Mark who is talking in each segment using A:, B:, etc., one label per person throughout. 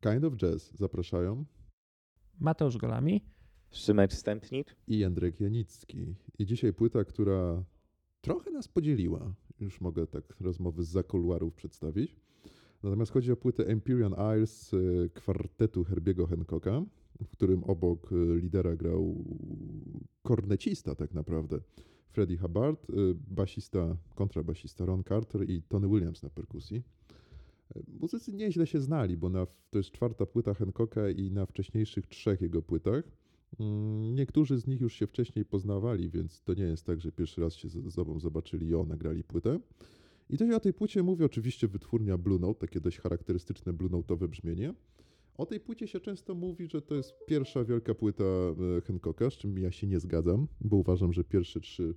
A: Kind of Jazz zapraszają
B: Mateusz Golami,
C: Szymek Stępnik
A: i Jędrek Janicki. I dzisiaj płyta, która trochę nas podzieliła. Już mogę tak rozmowy z zakuluarów przedstawić. Natomiast chodzi o płytę Empyrean Isles y, kwartetu Herbiego Hancocka, w którym obok y, lidera grał kornecista tak naprawdę Freddie Hubbard, y, basista, kontrabasista Ron Carter i Tony Williams na perkusji. Muzycy nieźle się znali, bo na, to jest czwarta płyta Hancocka i na wcześniejszych trzech jego płytach. mm, Niektórzy z nich już się wcześniej poznawali, więc to nie jest tak, że pierwszy raz się ze sobą zobaczyli i o, nagrali płytę. I to się o tej płycie mówi oczywiście wytwórnia Blue Note, takie dość charakterystyczne Blue Note'owe brzmienie. O tej płycie się często mówi, że to jest pierwsza wielka płyta e, Hancocka, z czym ja się nie zgadzam, bo uważam, że pierwsze trzy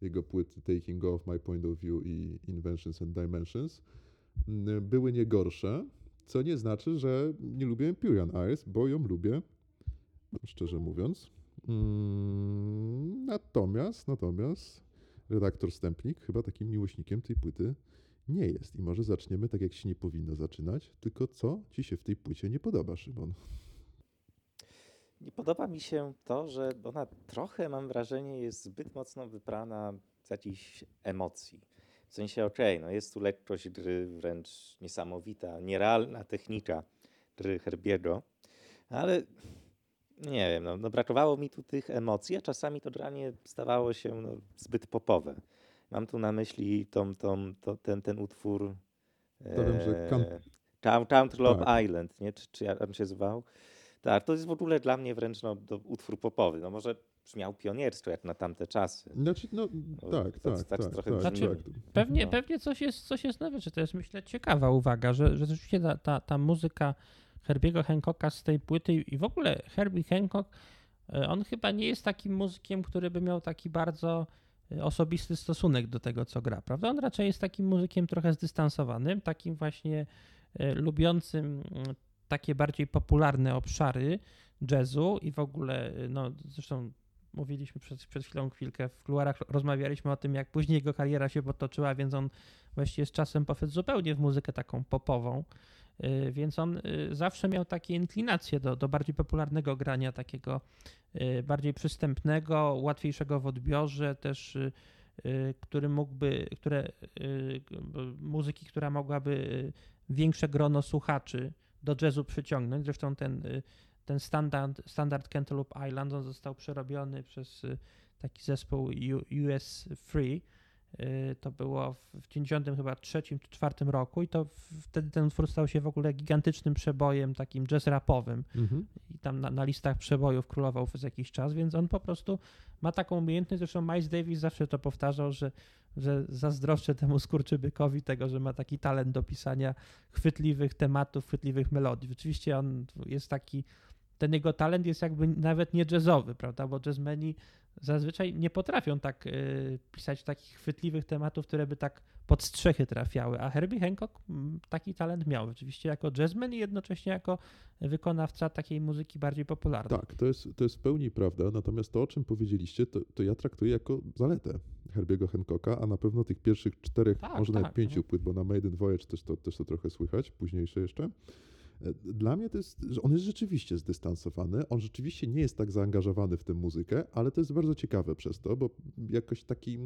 A: jego płyty Taking Off, My Point of View i Inventions and Dimensions m, były nie gorsze, co nie znaczy, że nie lubię Empyrean Eyes, bo ją lubię, szczerze mówiąc. Mm, Natomiast, natomiast redaktor Stępnik chyba takim miłośnikiem tej płyty nie jest. I może zaczniemy tak, jak się nie powinno zaczynać, tylko co ci się w tej płycie nie podoba, Szymon?
C: Nie podoba mi się to, że ona trochę, mam wrażenie, jest zbyt mocno wyprana z jakichś emocji. W sensie, okej, no jest tu lekkość gry wręcz niesamowita, nierealna technika gry Herbiego, ale nie wiem, no, no brakowało mi tu tych emocji, a czasami to granie stawało się no, zbyt popowe. Mam tu na myśli tą, tą, to, ten, ten utwór
A: To wiem, że
C: e, Love
A: Tak.
C: Island, nie? Czy, czy jak on się zwał? Tak, to jest w ogóle dla mnie wręcz no, do, utwór popowy. No może brzmiał pioniersko jak na tamte czasy.
A: Znaczy, no
C: No,
A: tak,
C: to-
A: tak,
C: tak
A: tak,
C: trochę
A: tak,
B: brzmi.
A: tak.
B: Pewnie,
C: No.
B: pewnie coś, jest, coś jest na rzeczy. To jest myślę ciekawa uwaga, że, że rzeczywiście ta, ta, ta muzyka Herbiego Hancocka z tej płyty i w ogóle Herbie Hancock, e, on chyba nie jest takim muzykiem, który by miał taki bardzo e, osobisty stosunek do tego, co gra, prawda? On raczej jest takim muzykiem trochę zdystansowanym, takim właśnie e, lubiącym mm, takie bardziej popularne obszary jazzu i w ogóle, no zresztą mówiliśmy przed, przed chwilą chwilkę w kuluarach, rozmawialiśmy o tym, jak później jego kariera się potoczyła, więc on właściwie z czasem poszedł zupełnie w muzykę taką popową, więc on y, zawsze miał takie inklinacje do, do bardziej popularnego grania, takiego y, bardziej przystępnego, łatwiejszego w odbiorze, też y, y, który mógłby, które, y, muzyki, która mogłaby y, większe grono słuchaczy do jazzu przyciągnąć. Zresztą ten, y, ten standard, standard Cantaloupe Island on został przerobiony przez y, taki zespół US Free. Y, To było w w 90 chyba trzecim czy czwartym roku i to wtedy ten utwór stał się w ogóle gigantycznym przebojem takim jazz rapowym
A: Mhm.
B: i tam na, na listach przebojów królował przez jakiś czas, więc on po prostu ma taką umiejętność, zresztą Miles Davis zawsze to powtarzał, że, że zazdroszczę temu skurczybykowi tego, że ma taki talent do pisania chwytliwych tematów, chwytliwych melodii. Rzeczywiście on jest taki, ten jego talent jest jakby nawet nie jazzowy, prawda, bo jazzmeni zazwyczaj nie potrafią tak y, pisać takich chwytliwych tematów, które by tak pod strzechy trafiały, a Herbie Hancock mm, taki talent miał rzeczywiście jako jazzman i jednocześnie jako wykonawca takiej muzyki bardziej popularnej.
A: Tak, to jest, to jest w pełni prawda, natomiast to, o czym powiedzieliście, to, to ja traktuję jako zaletę Herbiego Hancocka, a na pewno tych pierwszych czterech,
B: Tak,
A: może nawet
B: tak,
A: pięciu
B: no.
A: płyt, bo na Maiden Voyage też to, też to trochę słychać, późniejsze jeszcze. E, Dla mnie to jest, że on jest rzeczywiście zdystansowany, on rzeczywiście nie jest tak zaangażowany w tę muzykę, ale to jest bardzo ciekawe przez to, bo jakoś taki...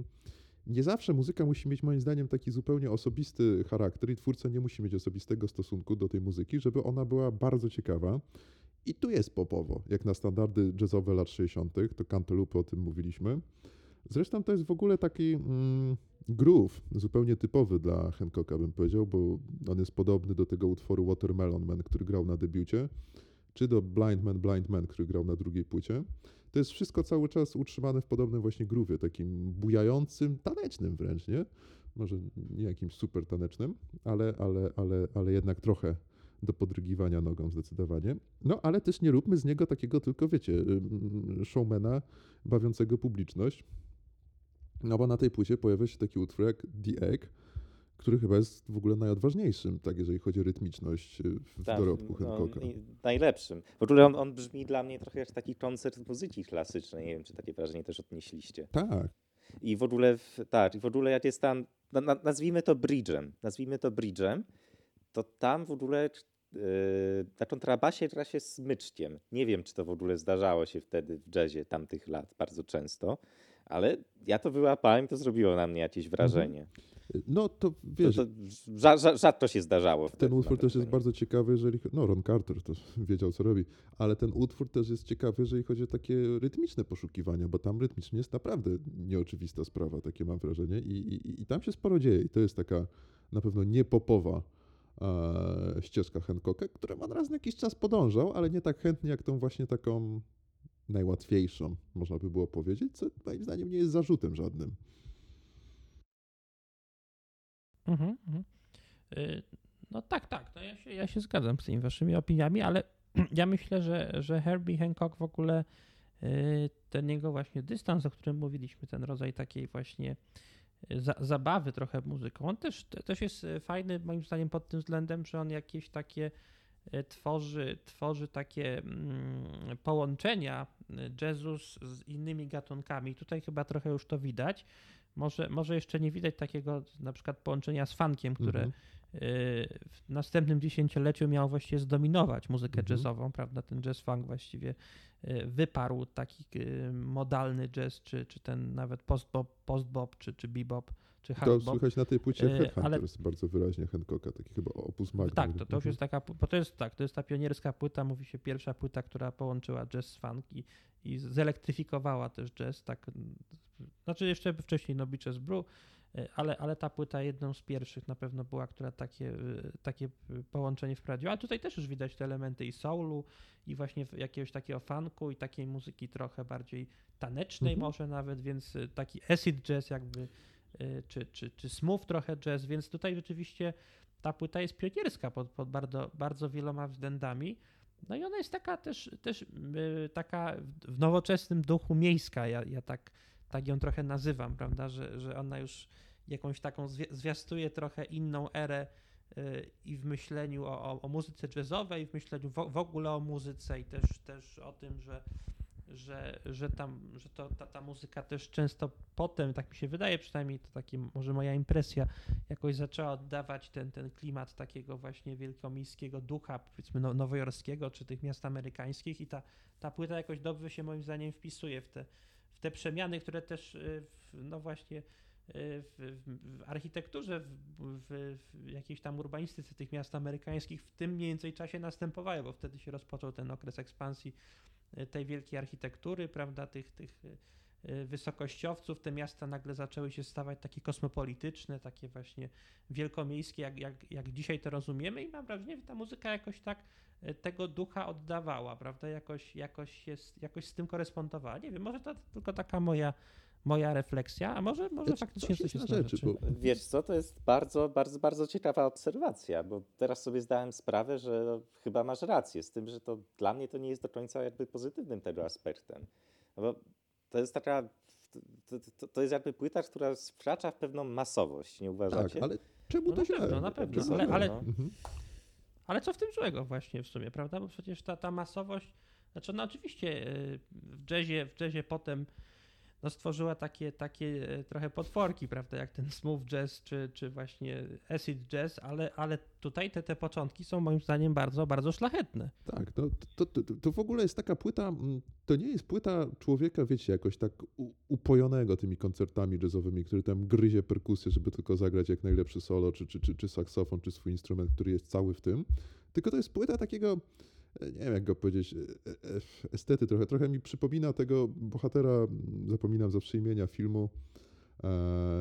A: Nie zawsze muzyka musi mieć moim zdaniem taki zupełnie osobisty charakter i twórca nie musi mieć osobistego stosunku do tej muzyki, żeby ona była bardzo ciekawa. I tu jest popowo, jak na standardy jazzowe lat 60., to Cantaloupe, o tym mówiliśmy. Zresztą to jest w ogóle taki mm, groove zupełnie typowy dla Hancocka, bym powiedział, bo on jest podobny do tego utworu Watermelon Man, który grał na debiucie, czy do Blind Man, Blind Man, który grał na drugiej płycie. To jest wszystko cały czas utrzymane w podobnym właśnie groove'ie, takim bujającym, tanecznym wręcz, nie? Może nie jakimś super tanecznym, ale, ale, ale, ale jednak trochę do podrygiwania nogą zdecydowanie. No ale też nie róbmy z niego takiego tylko, wiecie, ym, showmana bawiącego publiczność. No bo na tej płycie pojawia się taki utwór jak The Egg, który chyba jest w ogóle najodważniejszym, tak jeżeli chodzi o rytmiczność y, w
C: Tak,
A: dorobku
C: no,
A: Hancocka.
C: i najlepszym. W ogóle on, on brzmi dla mnie trochę jak taki koncert muzyki klasycznej. Nie wiem, czy takie wrażenie też odnieśliście.
A: Tak,
C: I w ogóle, w, tak, i w ogóle jak jest tam, na, na, nazwijmy to bridge'em, nazwijmy to bridge'em, to tam w ogóle na kontrabasie gra się smyczkiem. Nie wiem, czy to w ogóle zdarzało się wtedy w jazzie tamtych lat bardzo często, ale ja to wyłapałem, to zrobiło na mnie jakieś wrażenie.
A: no to
C: To,
A: wiesz,
C: to rza, rzadko się zdarzało.
A: ten utwór też jest bardzo ciekawy, jeżeli... No, Ron Carter to wiedział, co robi, ale ten utwór też jest ciekawy, jeżeli chodzi o takie rytmiczne poszukiwania, bo tam rytmicznie jest naprawdę nieoczywista sprawa, takie mam wrażenie i, i, i tam się sporo dzieje i to jest taka na pewno niepopowa ścieżka Hancocka, którą on raz na jakiś czas podążał, ale nie tak chętnie jak tą właśnie taką najłatwiejszą, można by było powiedzieć, co moim zdaniem nie jest zarzutem żadnym.
B: Mhm, mhm. Y, No tak, tak. No ja, się, ja się zgadzam z tymi waszymi opiniami, ale ja myślę, że, że Herbie Hancock w ogóle y, ten jego właśnie dystans, o którym mówiliśmy, ten rodzaj takiej właśnie za, zabawy trochę muzyką, on też, te- też jest y, fajny moim zdaniem pod tym względem, że on jakieś takie y, tworzy, tworzy takie mm, połączenia y, jazzu z innymi gatunkami. Tutaj chyba trochę już to widać. Może, może jeszcze nie widać takiego na przykład połączenia z funkiem, które
A: Mhm.
B: y, w następnym dziesięcioleciu miało właściwie zdominować muzykę
A: Mhm.
B: jazzową, prawda? Ten jazz funk właściwie y, wyparł taki y, modalny jazz, czy, czy ten nawet post-bop, post-bop czy, czy bebop, czy
A: To
B: hard bop.
A: słychać na tej płycie Headhunters bardzo wyraźnie Hancocka, taki chyba opus magnum.
B: Tak, to, to już
A: Mhm.
B: jest taka, bo to jest tak, to jest ta pionierska płyta, mówi się pierwsza płyta, która połączyła jazz z funk i, i zelektryfikowała też jazz, tak, mm, znaczy jeszcze wcześniej No Beaches Brew, y, ale, ale ta płyta jedną z pierwszych na pewno była, która takie, y, takie połączenie wprowadziła, a tutaj też już widać te elementy i soulu i właśnie jakiegoś takiego funku i takiej muzyki trochę bardziej tanecznej
A: Mhm.
B: może nawet, więc y, taki acid jazz jakby, czy, czy, czy smooth trochę jazz, więc tutaj rzeczywiście ta płyta jest pionierska pod, pod bardzo, bardzo wieloma względami. No i ona jest taka też, też taka w- w nowoczesnym duchu miejska. Ja, ja tak, tak ją trochę nazywam, prawda, że, że ona już jakąś taką zwi- zwiastuje trochę inną erę yy, i w myśleniu o, o, o muzyce jazzowej, w myśleniu w, w ogóle o muzyce i też, też o tym, że, że, że, tam, że to, ta, ta muzyka też często potem, tak mi się wydaje przynajmniej, to taki może moja impresja, jakoś zaczęła oddawać ten, ten klimat takiego właśnie wielkomiejskiego ducha, powiedzmy no, nowojorskiego, czy tych miast amerykańskich i ta, ta płyta jakoś dobrze się moim zdaniem wpisuje w te, te przemiany, które też y, no właśnie y, w, w, architekturze, w, w, w jakiejś tam urbanistyce tych miast amerykańskich w tym mniej więcej czasie następowały, bo wtedy się rozpoczął ten okres ekspansji y, tej wielkiej architektury, prawda, tych, tych wysokościowców, te miasta nagle zaczęły się stawać takie kosmopolityczne, takie właśnie wielkomiejskie, jak, jak, jak dzisiaj to rozumiemy i mam wrażenie, że ta muzyka jakoś tak tego ducha oddawała, prawda, jakoś, jakoś, jest, jakoś z tym korespondowała. Nie wiem, może to tylko taka moja, moja refleksja, a może, może
A: Znaczy,
B: faktycznie
A: coś
B: coś
A: jest na rzeczy,
B: rzeczy.
A: bo
C: Wiesz co, to jest bardzo, bardzo, bardzo ciekawa obserwacja, bo teraz sobie zdałem sprawę, że no, chyba masz rację z tym, że to dla mnie to nie jest do końca jakby pozytywnym tego aspektem. No bo to jest taka, to, to, to jest jakby płyta, która wkracza w pewną masowość, nie
A: tak,
C: uważacie?
A: ale czemu
B: No
A: to
B: na
A: źle?
B: pewno, na pewno, ale- ale-
C: No.
A: Mhm.
B: Ale co w tym złego właśnie w sumie, prawda? Bo przecież ta, ta masowość, znaczy no oczywiście y, w jazzie, w jazzie potem no stworzyła takie, takie e, trochę potworki, prawda, jak ten smooth jazz czy, czy właśnie acid jazz, ale, ale tutaj te, te początki są moim zdaniem bardzo, bardzo szlachetne.
A: Tak, no, to, to, to w ogóle jest taka płyta, mm, to nie jest płyta człowieka, wiecie, jakoś tak upojonego tymi koncertami jazzowymi, który tam gryzie perkusję, żeby tylko zagrać jak najlepszy solo, czy, czy, czy, czy saksofon, czy swój instrument, który jest cały w tym. Tylko to jest płyta takiego, nie wiem jak go powiedzieć, e, e, estety trochę. Trochę mi przypomina tego bohatera, mm, zapominam zawsze imienia filmu, e,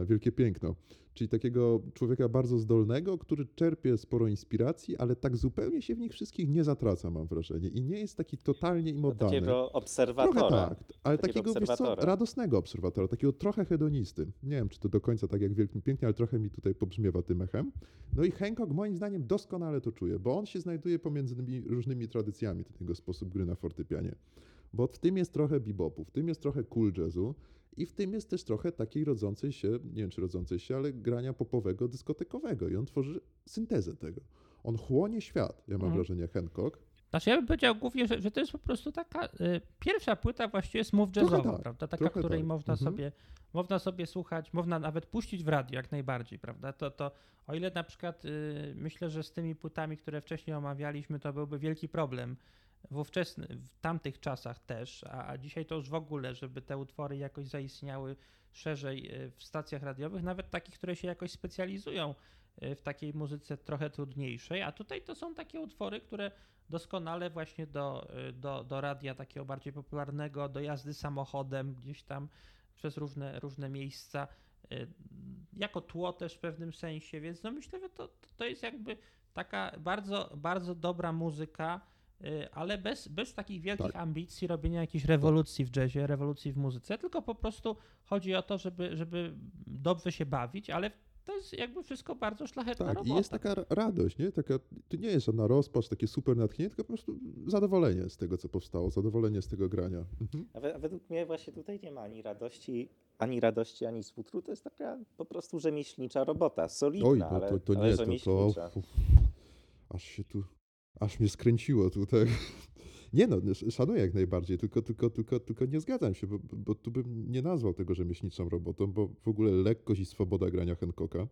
A: Wielkie Piękno. Czyli takiego człowieka bardzo zdolnego, który czerpie sporo inspiracji, ale tak zupełnie się w nich wszystkich nie zatraca, mam wrażenie. I nie jest taki totalnie im oddany.
C: Takiego obserwatora.
A: Trochę tak, ale
C: Takiego
A: takiego wiesz co, radosnego obserwatora, takiego trochę hedonisty. Nie wiem, czy to do końca tak jak Wielkim Pięknie, ale trochę mi tutaj pobrzmiewa tym echem. No i Hancock moim zdaniem doskonale to czuje, bo on się znajduje pomiędzy tymi różnymi tradycjami, ten jego sposób gry na fortepianie. Bo w tym jest trochę bebopu, w tym jest trochę cool jazzu i w tym jest też trochę takiej rodzącej się, nie wiem czy rodzącej się, ale grania popowego, dyskotekowego i on tworzy syntezę tego. On chłonie świat, ja mam
B: Mhm.
A: wrażenie, Hancock.
B: Znaczy ja bym powiedział głównie, że, że to jest po prostu taka y, pierwsza płyta właściwie smooth jazzowa,
A: tak,
B: prawda? Taka, której
A: tak.
B: można,
A: Mhm.
B: sobie, można sobie słuchać, można nawet puścić w radio jak najbardziej, prawda? To, to o ile na przykład y, myślę, że z tymi płytami, które wcześniej omawialiśmy, to byłby wielki problem w, ówczesny, w tamtych czasach też, a, a dzisiaj to już w ogóle, żeby te utwory jakoś zaistniały szerzej y, w stacjach radiowych, nawet takich, które się jakoś specjalizują w takiej muzyce trochę trudniejszej, a tutaj to są takie utwory, które doskonale właśnie do, y, do, do radia takiego bardziej popularnego, do jazdy samochodem gdzieś tam przez różne, różne miejsca, y, jako tło też w pewnym sensie, więc no myślę, że to, to jest jakby taka bardzo, bardzo dobra muzyka, y, ale bez, bez takich wielkich
A: Tak.
B: ambicji robienia jakiejś rewolucji w jazzie, rewolucji w muzyce, tylko po prostu chodzi o to, żeby, żeby dobrze się bawić, ale to jest jakby wszystko bardzo szlachetna
A: Tak,
B: robota.
A: i jest taka radość, nie? Taka, to nie jest żadna rozpacz, takie super natchnienie, tylko po prostu zadowolenie z tego, co powstało, zadowolenie z tego grania. Mhm.
C: A, we, a według mnie właśnie tutaj nie ma ani radości, ani radości, ani smutru. To jest taka po prostu rzemieślnicza robota. Solidna,
A: Oj, no
C: ale,
A: to, to
C: ale
A: nie, to, to uf, aż się tu, aż mnie skręciło tutaj. Nie no, sz- szanuję jak najbardziej, tylko, tylko, tylko, tylko nie zgadzam się, bo, bo tu bym nie nazwał tego rzemieślniczą robotą, bo w ogóle lekkość i swoboda grania Hancocka,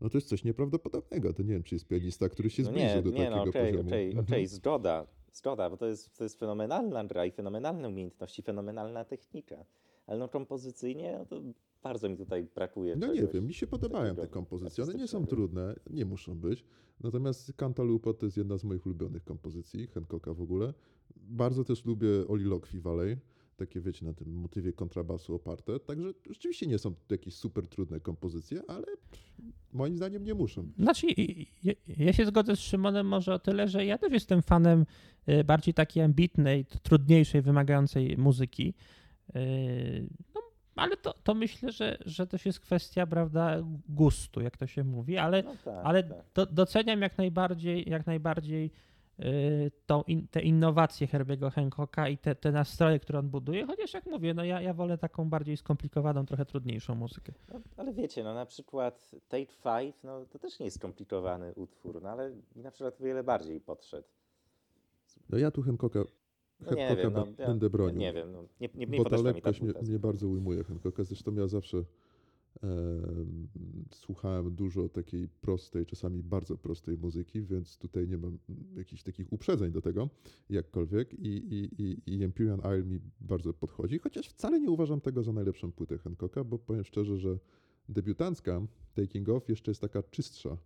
A: no to jest coś nieprawdopodobnego. To nie wiem, czy jest pianista, który się
C: No
A: zbliżył
C: nie,
A: do
C: nie,
A: takiego
C: no okej,
A: poziomu.
C: okej,
A: Mhm.
C: okej, zgoda, zgoda, bo to jest, to jest fenomenalna gra i fenomenalne umiejętności, fenomenalna technika. Ale no kompozycyjnie no to bardzo mi tutaj brakuje
A: No nie wiem, mi się podobają te kompozycje. One nie są trudne, nie muszą być. Natomiast Cantalupo to jest jedna z moich ulubionych kompozycji, Hancocka w ogóle. Bardzo też lubię Oliloquy Valley, takie wiecie, na tym motywie kontrabasu oparte. Także rzeczywiście nie są to jakieś super trudne kompozycje, ale moim zdaniem nie muszą być.
B: Znaczy, ja, ja się zgodzę z Szymonem może o tyle, że ja też jestem fanem y, bardziej takiej ambitnej, trudniejszej, wymagającej muzyki. Y, No, ale to, to myślę, że, że też jest kwestia, prawda, gustu, jak to się mówi, ale,
C: No tak,
B: ale
C: tak.
B: do, doceniam jak najbardziej, jak najbardziej y, tą in, te innowacje Herbiego Hancocka i te, te nastroje, które on buduje, chociaż jak mówię, no ja, ja wolę taką bardziej skomplikowaną, trochę trudniejszą muzykę.
C: No, ale wiecie, no na przykład Tate Five, no to też nie jest skomplikowany utwór, no ale mi na przykład wiele bardziej podszedł.
A: No ja tu Hancocka, Hancocka
C: no, ja,
A: będę bronił.
C: Nie wiem, no, nie, nie, nie
A: bo ta lekkość mnie,
C: płyta.
A: mnie bardzo ujmuje Hancocka. Zresztą ja zawsze em, słuchałem dużo takiej prostej, czasami bardzo prostej muzyki, więc tutaj nie mam jakichś takich uprzedzeń do tego, jakkolwiek. I, i, i, i Empyrean Isle mi bardzo podchodzi, chociaż wcale nie uważam tego za najlepszą płytę Hancocka, bo powiem szczerze, że debiutancka Taking Off jeszcze jest taka czystsza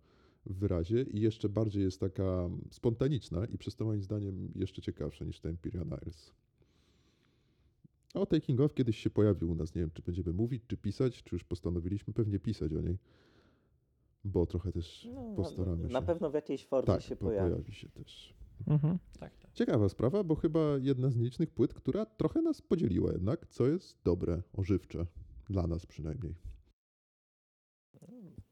A: wyrazie i jeszcze bardziej jest taka spontaniczna i przez to moim zdaniem jeszcze ciekawsza niż ta Empyrean Isles. O Taking Off kiedyś się pojawił u nas. Nie wiem, czy będziemy mówić, czy pisać, czy już postanowiliśmy pewnie pisać o niej. Bo trochę też
C: No,
A: postaramy
C: na,
A: się.
C: na pewno w jakiejś formie
A: tak,
C: się
A: po-
C: pojawi.
A: pojawi się też.
B: Mhm. Tak, tak.
A: Ciekawa sprawa, bo chyba jedna z nielicznych płyt, która trochę nas podzieliła jednak, co jest dobre, ożywcze. Dla nas przynajmniej.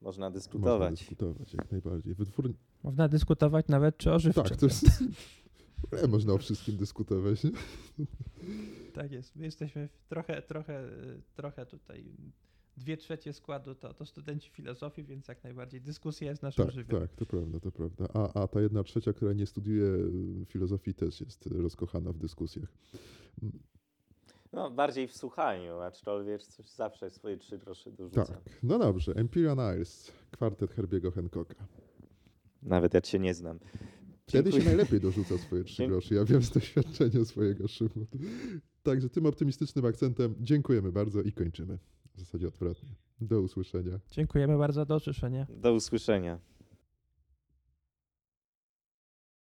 C: Można
A: Można
C: dyskutować.
A: dyskutować, jak najbardziej. Wytwór...
B: Można dyskutować nawet, czy ożywcze.
A: Tak, to jest... Można o wszystkim dyskutować. Nie?
B: Tak jest. My jesteśmy trochę, trochę, trochę tutaj dwie trzecie składu to, to studenci filozofii, więc jak najbardziej dyskusja jest naszym
A: Tak, tak, to prawda, to prawda. A, a ta jedna trzecia, która nie studiuje filozofii, też jest rozkochana w dyskusjach.
C: No, bardziej w słuchaniu, aczkolwiek coś zawsze swoje trzy grosze dorzucam.
A: Tak, no dobrze. Empyrean Isles, kwartet Herbiego Hancocka.
C: Nawet jak się nie znam.
A: Wtedy się
C: Dziękuję.
A: najlepiej dorzuca swoje trzy groszy. Ja wiem z doświadczenia swojego Szymon. Także tym optymistycznym akcentem dziękujemy bardzo i kończymy. W zasadzie odwrotnie. Do usłyszenia.
B: Dziękujemy bardzo, do usłyszenia.
C: Do usłyszenia.